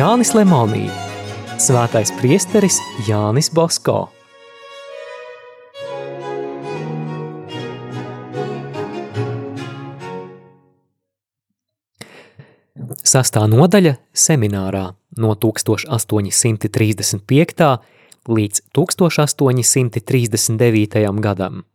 Jānis Lemonī, Svētais priesteris Jānis Bosko. Sastā nodaļa seminārā no 1835. līdz 1839. gadam.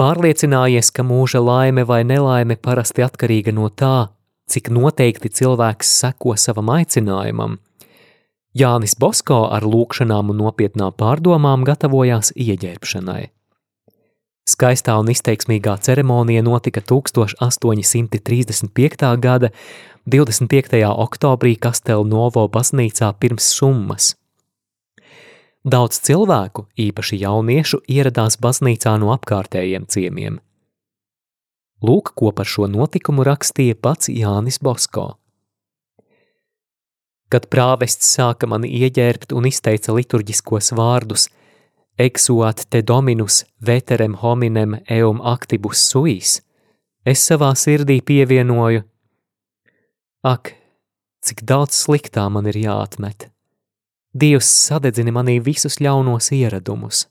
Pārliecinājies, ka mūža laime vai nelaime parasti atkarīga no tā, cik noteikti cilvēks seko savam aicinājumam. Jānis Bosko ar lūkšanām un nopietnām pārdomām gatavojās ieģērbšanai. Skaistā un izteiksmīgā ceremonija notika 1835. gada 25. oktobrī Kastelnovo baznīcā pirms summas. Daudz cilvēku, īpaši jauniešu, ieradās baznīcā no apkārtējiem ciemiem. Lūk, ko par šo notikumu rakstīja pats Jānis Bosko. Kad prāvests sāka mani ieģērbt un izteica liturģiskos vārdus exuat te dominus veterem hominem eum actibus suis, es savā sirdī pievienoju, ak, cik daudz sliktā man ir jāatmet. Dievs sadedzina manī visus ļaunos ieradumus.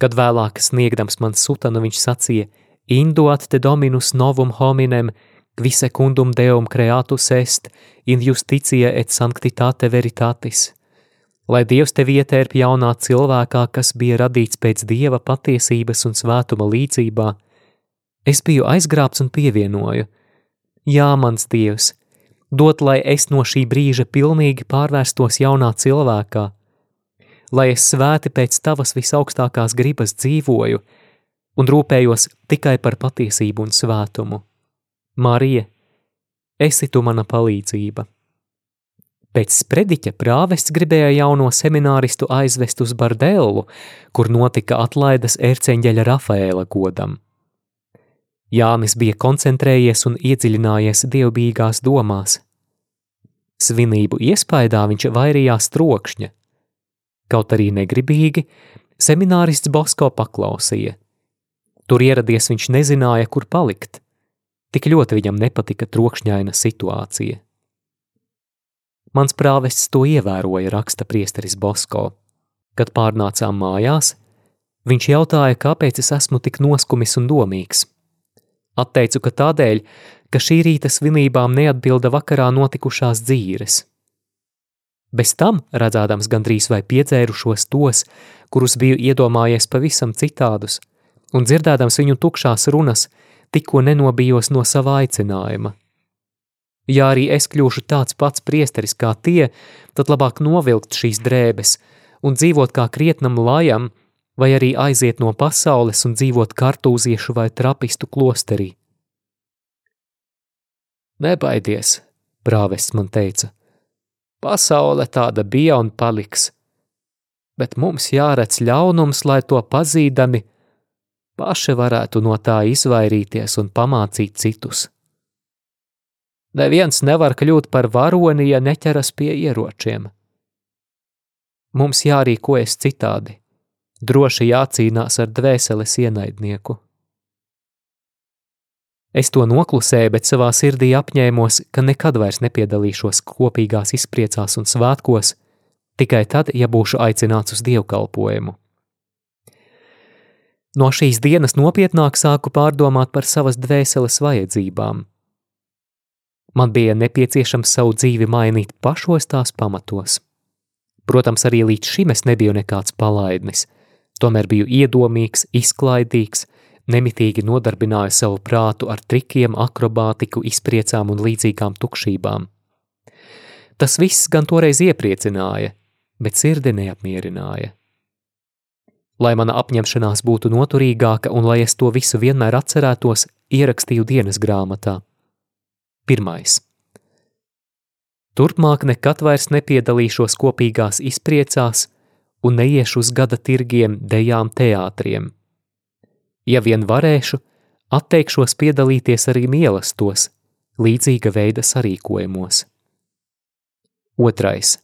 Kad vēlāk sniegdams man sutanu, viņš sacīja, induat te dominus novum hominem, qui secundum deum creatus est, in justitia et sanctitate veritatis. Lai Dievs tevi ietērp jaunā cilvēkā, kas bija radīts pēc Dieva patiesības un svētuma līdzībā, es biju aizgrābts un pievienoju. Jā, mans Dievs, dot, lai es no šī brīža pilnīgi pārvērstos jaunā cilvēkā, lai es svēti pēc tavas visaugstākās gribas dzīvoju un rūpējos tikai par patiesību un svētumu. Marija, esi tu mana palīdzība! Pēc sprediķa prāvests gribēja jauno semināristu aizvest uz Bardellu, kur notika atlaides ērceņģeļa Rafaēla godam. Jānis bija koncentrējies un iedziļinājies dievbijīgās domās. Svinību iespaidā viņš vairījās trokšņa. Kaut arī negribīgi, seminārists Bosko paklausīja. Tur ieradies viņš nezināja, kur palikt. Tik ļoti viņam nepatika trokšņaina situācija. Mans prāvests to ievēroja, raksta priesteris Bosko. Kad pārnācām mājās, viņš jautāja, kāpēc es esmu tik noskumis un domīgs. Atteicu, ka tādēļ, ka šī rīta svinībām neatbilda vakarā notikušās dzīves. Bez tam, redzādams gandrīz vai piedzērušos tos, kurus biju iedomājies pavisam citādus, un dzirdēdams viņu tukšās runas, tikko nenobijos no sava aicinājuma. Ja arī es kļūšu tāds pats priesteris kā tie, tad labāk novilkt šīs drēbes un dzīvot kā krietnam lajam, vai arī aiziet no pasaules un dzīvot kartūziešu vai trapistu klosterī. Nebaidies, prāvests man teica. Pasaule tāda bija un paliks, bet mums jāredz ļaunums, lai to pazīdami, paši varētu no tā izvairīties un pamācīt citus. Neviens nevar kļūt par varoni, ja neķeras pie ieročiem. Mums jārīkojas citādi, droši jācīnās ar dvēseles ienaidnieku. Es to noklusēju, bet savā sirdī apņēmos, ka nekad vairs nepiedalīšos kopīgās izpriecās un svētkos, tikai tad, ja būšu aicināts uz dievkalpojumu. No šīs dienas nopietnāk sāku pārdomāt par savas dvēseles vajadzībām – Man bija nepieciešams savu dzīvi mainīt pašos tās pamatos. Protams, arī līdz šim es nebiju nekāds palaidnis, tomēr biju iedomīgs, izklaidīgs, nemitīgi nodarbināju savu prātu ar trikiem, akrobātiku, izpriecām un līdzīgām tukšībām. Tas viss gan toreiz iepriecināja, bet sirdi neapmierināja. Lai mana apņemšanās būtu noturīgāka un lai es to visu vienmēr atcerētos, ierakstīju dienas grāmatā – Pirmais. Turpmāk nekad vairs nepiedalīšos kopīgās izpriecās un neiešu uz gada tirgiem, dejām, teātriem. Ja vien varēšu, atteikšos piedalīties arī mīlestos, līdzīga veida sarīkojumos. Otrais.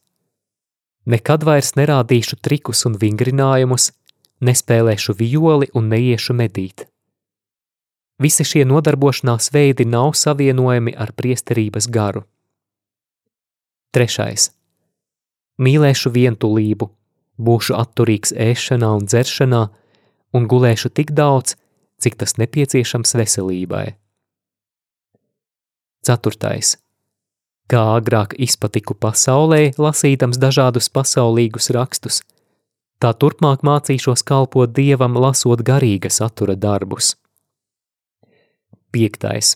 Nekad vairs nerādīšu trikus un vingrinājumus, nespēlēšu violi un neiešu medīt. Visi šie nodarbošanās veidi nav savienojami ar priesterības garu. Trešais. Mīlēšu vientulību, būšu atturīgs ēšanā un dzeršanā, un gulēšu tik daudz, cik tas nepieciešams veselībai. Ceturtais. Kā agrāk izpatiku pasaulē, lasīdams dažādus pasaulīgus rakstus, tā turpmāk mācīšos kalpot Dievam, lasot garīga satura darbus. Piektais.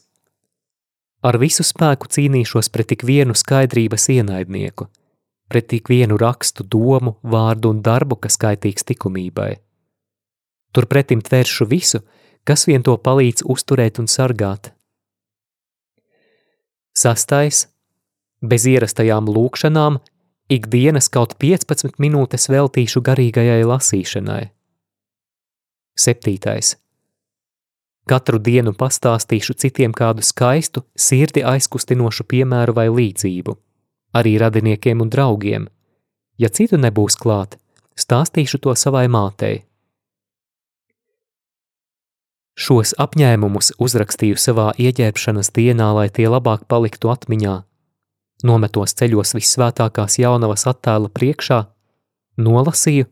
Ar visu spēku cīnīšos pret tik vienu skaidrības ienaidnieku, pret tik vienu rakstu, domu, vārdu un darbu, kas kaitīgs likumībai. Turpretim tvēršu visu, kas vien to palīdz uzturēt un sargāt. Sastais. Bez ierastajām lūkšanām ikdienas kaut 15 minūtes veltīšu garīgajai lasīšanai. Septītais. Katru dienu pastāstīšu citiem kādu skaistu, sirdi aizkustinošu piemēru vai līdzību, arī radiniekiem un draugiem. Ja citu nebūs klāt, stāstīšu to savai mātei. Šos apņēmumus uzrakstīju savā ieģērbšanas dienā, lai tie labāk paliktu atmiņā. Nometos ceļos visvētākās jaunavas attēla priekšā, nolasīju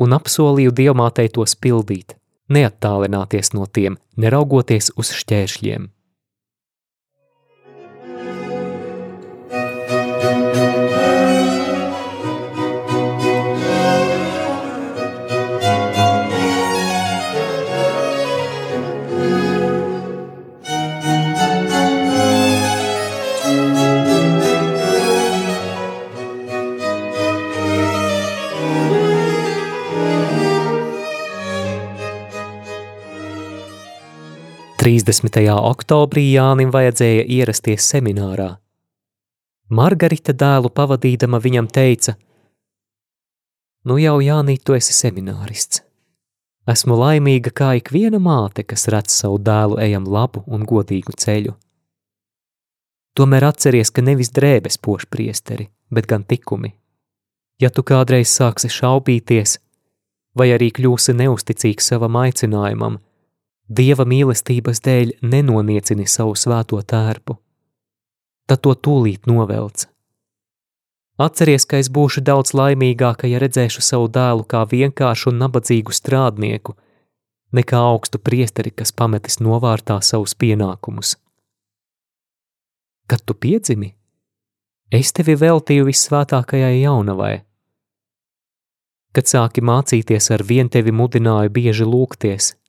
un apsolīju dievmātei tos pildīt, neattālināties no tiem, neraugoties uz šķēršļiem. 30. oktobrī Jānim vajadzēja ierasties seminārā. Margarita dēlu pavadīdama viņam teica: Nu jau, Jānī, tu esi seminārists. Esmu laimīga kā ikviena māte, kas redz savu dēlu ejam labu un godīgu ceļu. Tomēr atceries, ka nevis drēbes poš priesteri, bet gan tikumi. Ja tu kādreiz sāksi šaubīties, vai arī kļūsi neusticīgs savam aicinājumam, Dieva mīlestības dēļ nenoniecini savu svēto tērpu, tad to tūlīt novelc. Atceries, ka es būšu daudz laimīgāka, ja redzēšu savu dēlu kā vienkāršu un nabadzīgu strādnieku, nekā augstu priesteri, kas pametis novārtā savus pienākumus. Kad tu piedzimi, es tevi veltīju vissvētākajai jaunavai. Kad sāki mācīties ar vien tevi mudināju bieži lūgties –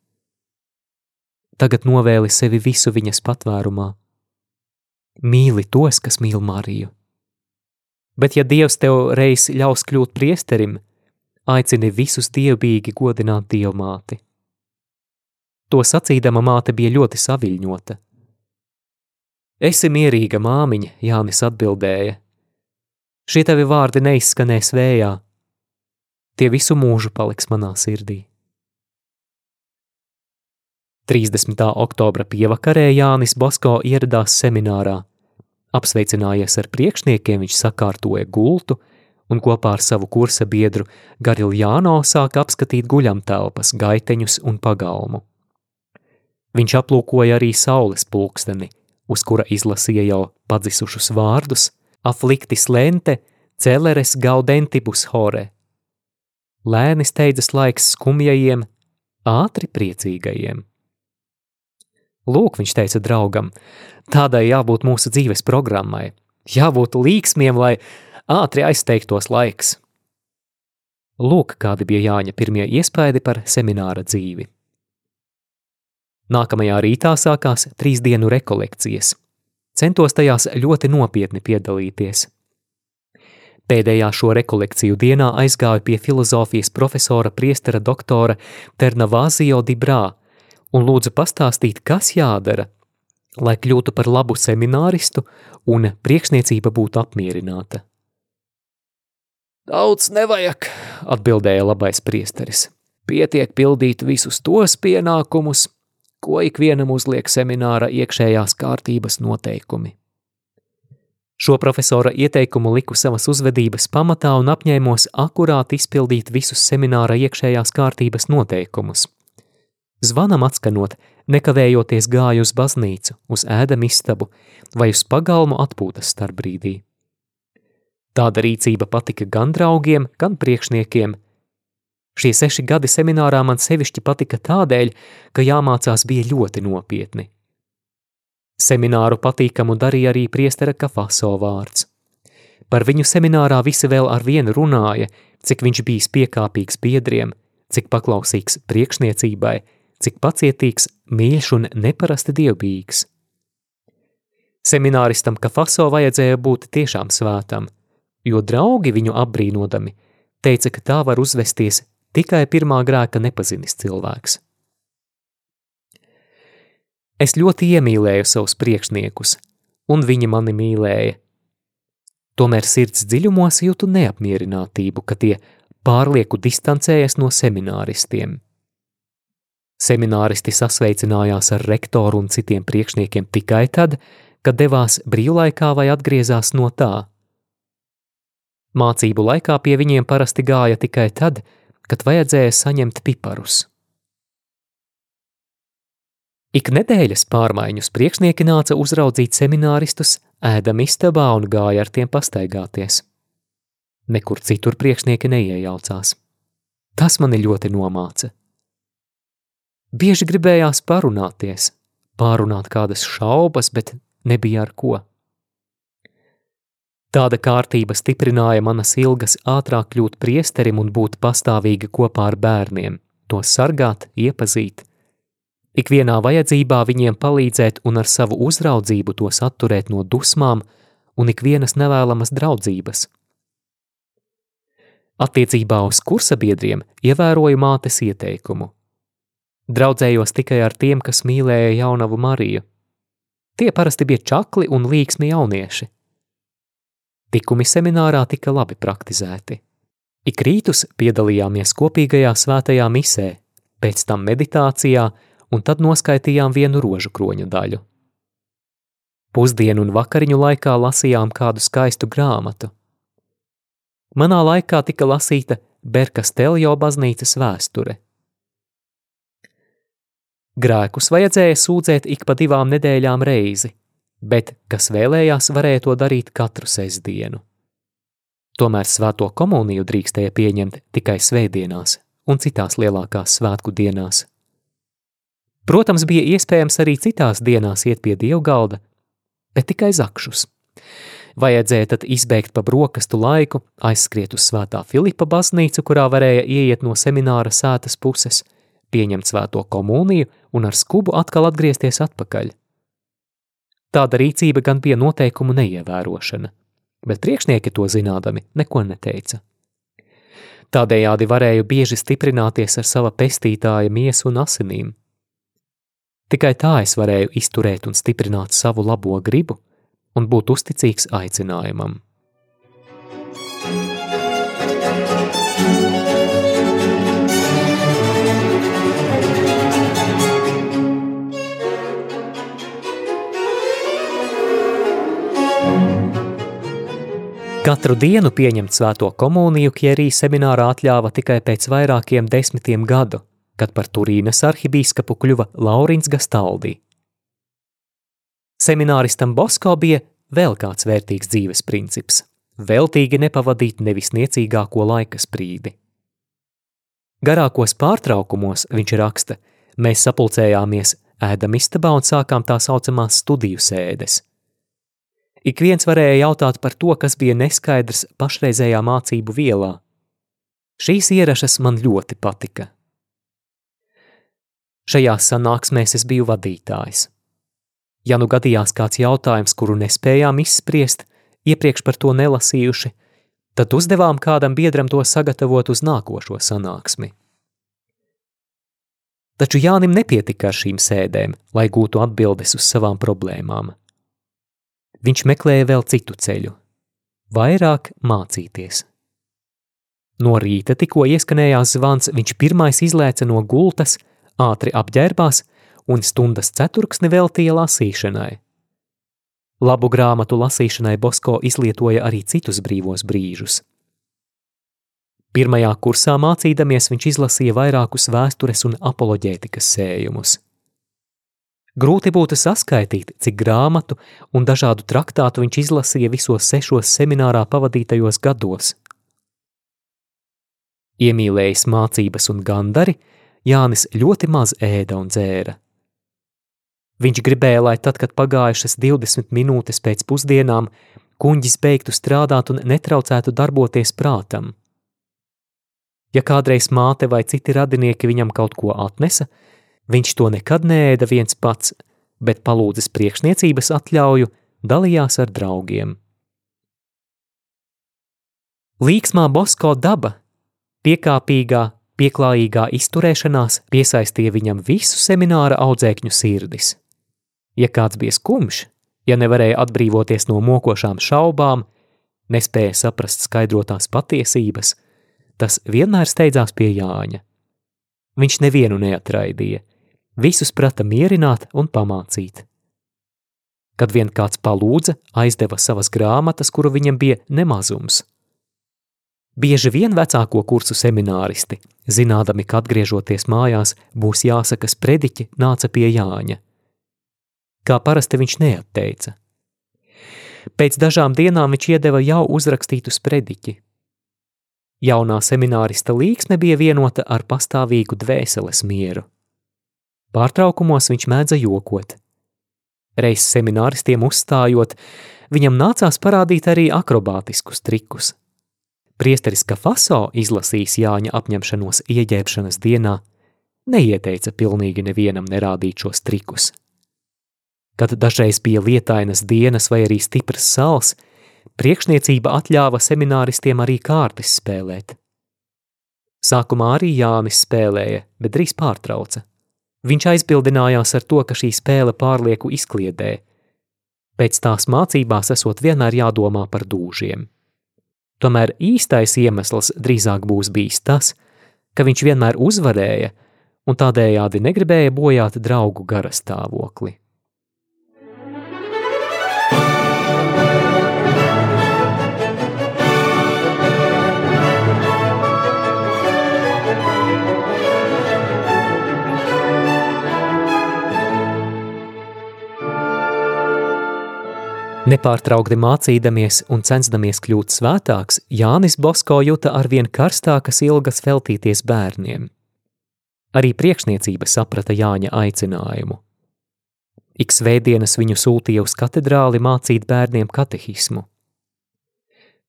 tagad novēli sevi visu viņas patvērumā. Mīli tos, kas mīl Mariju. Bet ja Dievs tev reiz ļaus kļūt priesterim, aicini visus dievbīgi godināt dievmāti. To sacīdama māte bija ļoti saviļņota. Esi mierīga māmiņa, Jānis atbildēja. Šie tavi vārdi neizskanēs vējā. Tie visu mūžu paliks manā sirdī. 30. oktobra pievakarē Jānis Basko ieradās seminārā. Apsveicinājies ar priekšniekiem, viņš sakārtoja gultu un kopā ar savu kursa biedru Gariljāno sāka apskatīt guļamtelpas, gaiteņus un pagalmu. Viņš aplūkoja arī saules pulksteni, uz kura izlasīja jau padzisušus vārdus afliktis lente, celeres gaudentibus hore. Lēni steidzas laiks skumjajiem, ātri priecīgajiem. Lūk, viņš teica draugam, tādai jābūt mūsu dzīves programmai, jābūt līksmiem, lai ātri aizteiktos laiks. Lūk, kādi bija Jāņa pirmie iespaidi par semināra dzīvi. Nākamajā rītā sākās trīs dienu rekolekcijas. Centos tajās ļoti nopietni piedalīties. Pēdējā šo rekolekciju dienā aizgāju pie filozofijas profesora priestera doktora Ternavāzio Dibrā, un lūdzu pastāstīt, kas jādara, lai kļūtu par labu semināristu un priekšniecība būtu apmierināta. Daudz nevajag, atbildēja labais priesteris. Pietiek pildīt visus tos pienākumus, ko ikvienam uzliek semināra iekšējās kārtības noteikumi. Šo profesora ieteikumu liku savas uzvedības pamatā un apņēmos akurāt izpildīt visus semināra iekšējās kārtības noteikumus – Zvanam atskanot, nekavējoties gāju uz baznīcu, uz ēdam istabu vai uz pagalmu atpūtas starpbrīdī. Tāda rīcība patika gan draugiem, gan priekšniekiem. Šie seši gadi seminārā man sevišķi patika tādēļ, ka jāmācās bija ļoti nopietni. Semināru patīkamu darīja arī priestera Kafaso vārds. Par viņu seminārā visi vēl ar vienu runāja, cik viņš bijis piekāpīgs biedriem, cik paklausīgs priekšniecībai, cik pacietīgs, mīļš un neparasti dievbijīgs. Semināristam Kafaso vajadzēja būt tiešām svētam, jo draugi viņu apbrīnodami teica, ka tā var uzvesties tikai pirmā grēka nepazinis cilvēks. Es ļoti iemīlēju savus priekšniekus, un viņi mani mīlēja. Tomēr sirds dziļumos jūtu neapmierinātību, ka tie pārlieku distancējas no semināristiem. Semināristi sasveicinājās ar rektoru un citiem priekšniekiem tikai tad, kad devās brīvlaikā vai atgriezās no tā. Mācību laikā pie viņiem parasti gāja tikai tad, kad vajadzēja saņemt piparus. Ik nedēļas pārmaiņus priekšnieki nāca uzraudzīt semināristus, ēdam istabā un gāja ar tiem pastaigāties. Nekur citur priekšnieki neiejaucās. Tas mani ļoti nomāca. Bieži gribējās parunāties, pārunāt kādas šaubas, bet nebija ar ko. Tāda kārtība stiprināja manas ilgas ātrāk kļūt priesterim un būt pastāvīgi kopā ar bērniem, tos sargāt, iepazīt. Ikvienā vajadzībā viņiem palīdzēt un ar savu uzraudzību tos atturēt no dusmām un ikvienas nevēlamas draudzības. Attiecībā uz kursabiedriem ievēroju mātes ieteikumu. Draudzējos tikai ar tiem, kas mīlēja jaunavu Mariju. Tie parasti bija čakli un līksmi jaunieši – Tikumi seminārā tika labi praktizēti. Ik rītus piedalījāmies kopīgajā svētajā misē, pēc tam meditācijā un tad noskaitījām vienu rožu kroņu daļu. Pusdienu un vakariņu laikā lasījām kādu skaistu grāmatu. Manā laikā tika lasīta Berkas Teljo baznīcas vēsture. Grēkus vajadzēja sūdzēt ik pa divām nedēļām reizi, bet kas vēlējās, varēja to darīt katru sestdienu. Tomēr svēto komuniju drīkstēja pieņemt tikai svētdienās un citās lielākās svētku dienās. Protams, bija iespējams arī citās dienās iet pie dievgalda, bet tikai zakšus. Vajadzēja tad izbeigt pa brokastu laiku, aizskriet uz svētā Filipa baznīcu, kurā varēja ieiet no semināra sētas puses, pieņemt svēto komuniju un ar skubu atkal atgriezties atpakaļ. Tāda rīcība gan bija noteikumu neievērošana, bet priekšnieki to zinādami neko neteica. Tādējādi varēju bieži stiprināties ar sava pestītāja miesu un asinīm. Tikai tā es varēju izturēt un stiprināt savu labo gribu un būt uzticīgs aicinājumam. Katru dienu pieņemt svēto komuniju Kjerī seminārā atļāva tikai pēc vairākiem desmitiem gadu, kad par Turīnas arhibīskapu kļuva Laurins Gastaldī. Semināristam Bosko bija vēl kāds vērtīgs dzīves princips – veltīgi nepavadīt nevis niecīgāko laika sprīdi. Garākos pārtraukumos, viņš raksta, mēs sapulcējāmies ēdam istabā un sākām tā saucamās studiju sēdes – Ik viens varēja jautāt par to, kas bija neskaidrs pašreizējā mācību vielā. Šīs ierašas man ļoti patika. Šajās sanāksmēs es biju vadītājs. Ja nu gadījās kāds jautājums, kuru nespējām izspriest, iepriekš par to nelasījuši, tad uzdevām kādam biedram to sagatavot uz nākošo sanāksmi. Taču Jānim nepietika ar šīm sēdēm, lai gūtu atbildes uz savām problēmām viņš meklēja vēl citu ceļu – vairāk mācīties. No rīta tikko ieskanējās zvans, viņš pirmais izlēca no gultas, ātri apģērbās un stundas ceturksni veltīja lasīšanai. Labu grāmatu lasīšanai Bosko izlietoja arī citus brīvos brīžus. Pirmajā kursā mācīdamies viņš izlasīja vairākus vēstures un apoloģētikas sējumus. Grūti būtu saskaitīt, cik grāmatu un dažādu traktātu viņš izlasīja visos sešos seminārā pavadītajos gados. Iemīlējis mācības un gandari, Jānis ļoti maz ēda un dzēra. Viņš gribēja, lai tad, kad pagājušas 20 minūtes pēc pusdienām, kuņģis beigtu strādāt un netraucētu darboties prātam. Ja kādreiz māte vai citi radinieki viņam kaut ko atnesa, viņš to nekad neēda viens pats, bet palūdzis priekšniecības atļauju, dalījās ar draugiem. Līksmā Bosko daba, piekāpīgā, pieklājīgā izturēšanās piesaistīja viņam visu semināra audzēkņu sirdis. Ja kāds bija skumjš, ja nevarēja atbrīvoties no mokošām šaubām, nespēja saprast skaidrotās patiesības, tas vienmēr steidzās pie Jāņa. Viņš nevienu neatraidīja, visus prata mierināt un pamācīt. Kad vien kāds palūdza, aizdeva savas grāmatas, kuru viņam bija nemazums. Bieži vien vecāko kursu semināristi, zinādami, ka atgriežoties mājās būs jāsaka sprediķi, nāca pie Jāņa. Kā parasti viņš neatteica. Pēc dažām dienām viņš iedeva jau uzrakstītu sprediķi, Jaunā seminārista līksme bija vienota ar pastāvīgu dvēseles mieru. Pārtraukumos viņš mēdza jokot. Reiz semināristiem uzstājot, viņam nācās parādīt arī akrobātiskus trikus. Priesteris Kafaso izlasījis Jāņa apņemšanos ieģērbšanas dienā, neieteica pilnīgi nevienam nerādīt šos trikus. Kad dažreiz bija lietainas dienas vai arī stiprs sals, Priekšniecība atļāva semināristiem arī kārtas spēlēt. Sākumā arī Jānis spēlēja, bet drīz pārtrauca. Viņš aizbildinājās ar to, ka šī spēle pārlieku izkliedē. Pēc tās mācībās esot vienmēr jādomā par dūžiem. Tomēr īstais iemesls drīzāk būs bijis tas, ka viņš vienmēr uzvarēja un tādējādi negribēja bojāt draugu garastāvokli. Nepārtraukti mācīdamies un censdamies kļūt svētāks, Jānis Bosko juta arvien karstākas ilgas veltīties bērniem. Arī priekšniecība saprata Jāņa aicinājumu. Ik svētdienas viņu sūtīja uz katedrāli mācīt bērniem katehismu.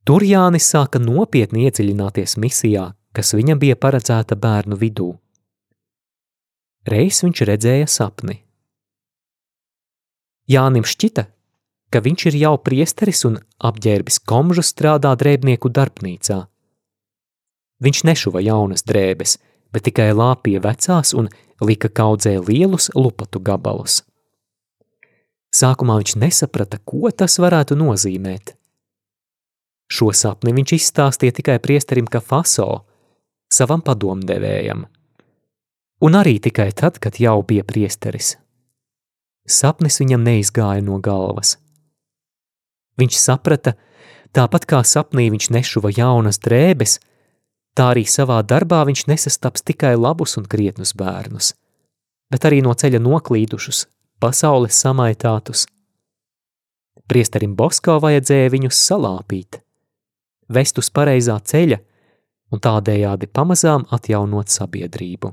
Tur Jānis sāka nopietni iedziļināties misijā, kas viņam bija paredzēta bērnu vidū. Reiz viņš redzēja sapni. Jānim šķita, ka viņš ir jau priesteris un apģērbis komžu strādā drēbnieku darbnīcā. Viņš nešuva jaunas drēbes, bet tikai lāpīja vecās un lika kaudzē lielus lupatu gabalus. Sākumā viņš nesaprata, ko tas varētu nozīmēt. Šo sapni viņš izstāstīja tikai priesterim Kafaso, savam padomdevējam, un arī tikai tad, kad jau bija priesteris. Sapnis viņam neizgāja no galvas. Viņš saprata, tāpat kā sapnī viņš nešuva jaunas drēbes, tā arī savā darbā viņš nesastaps tikai labus un krietnus bērnus, bet arī no ceļa noklīdušus, pasaules samaitātus. Priesterim Bosko vajadzēja viņus salāpīt, vest uz pareizā ceļa un tādējādi pamazām atjaunot sabiedrību.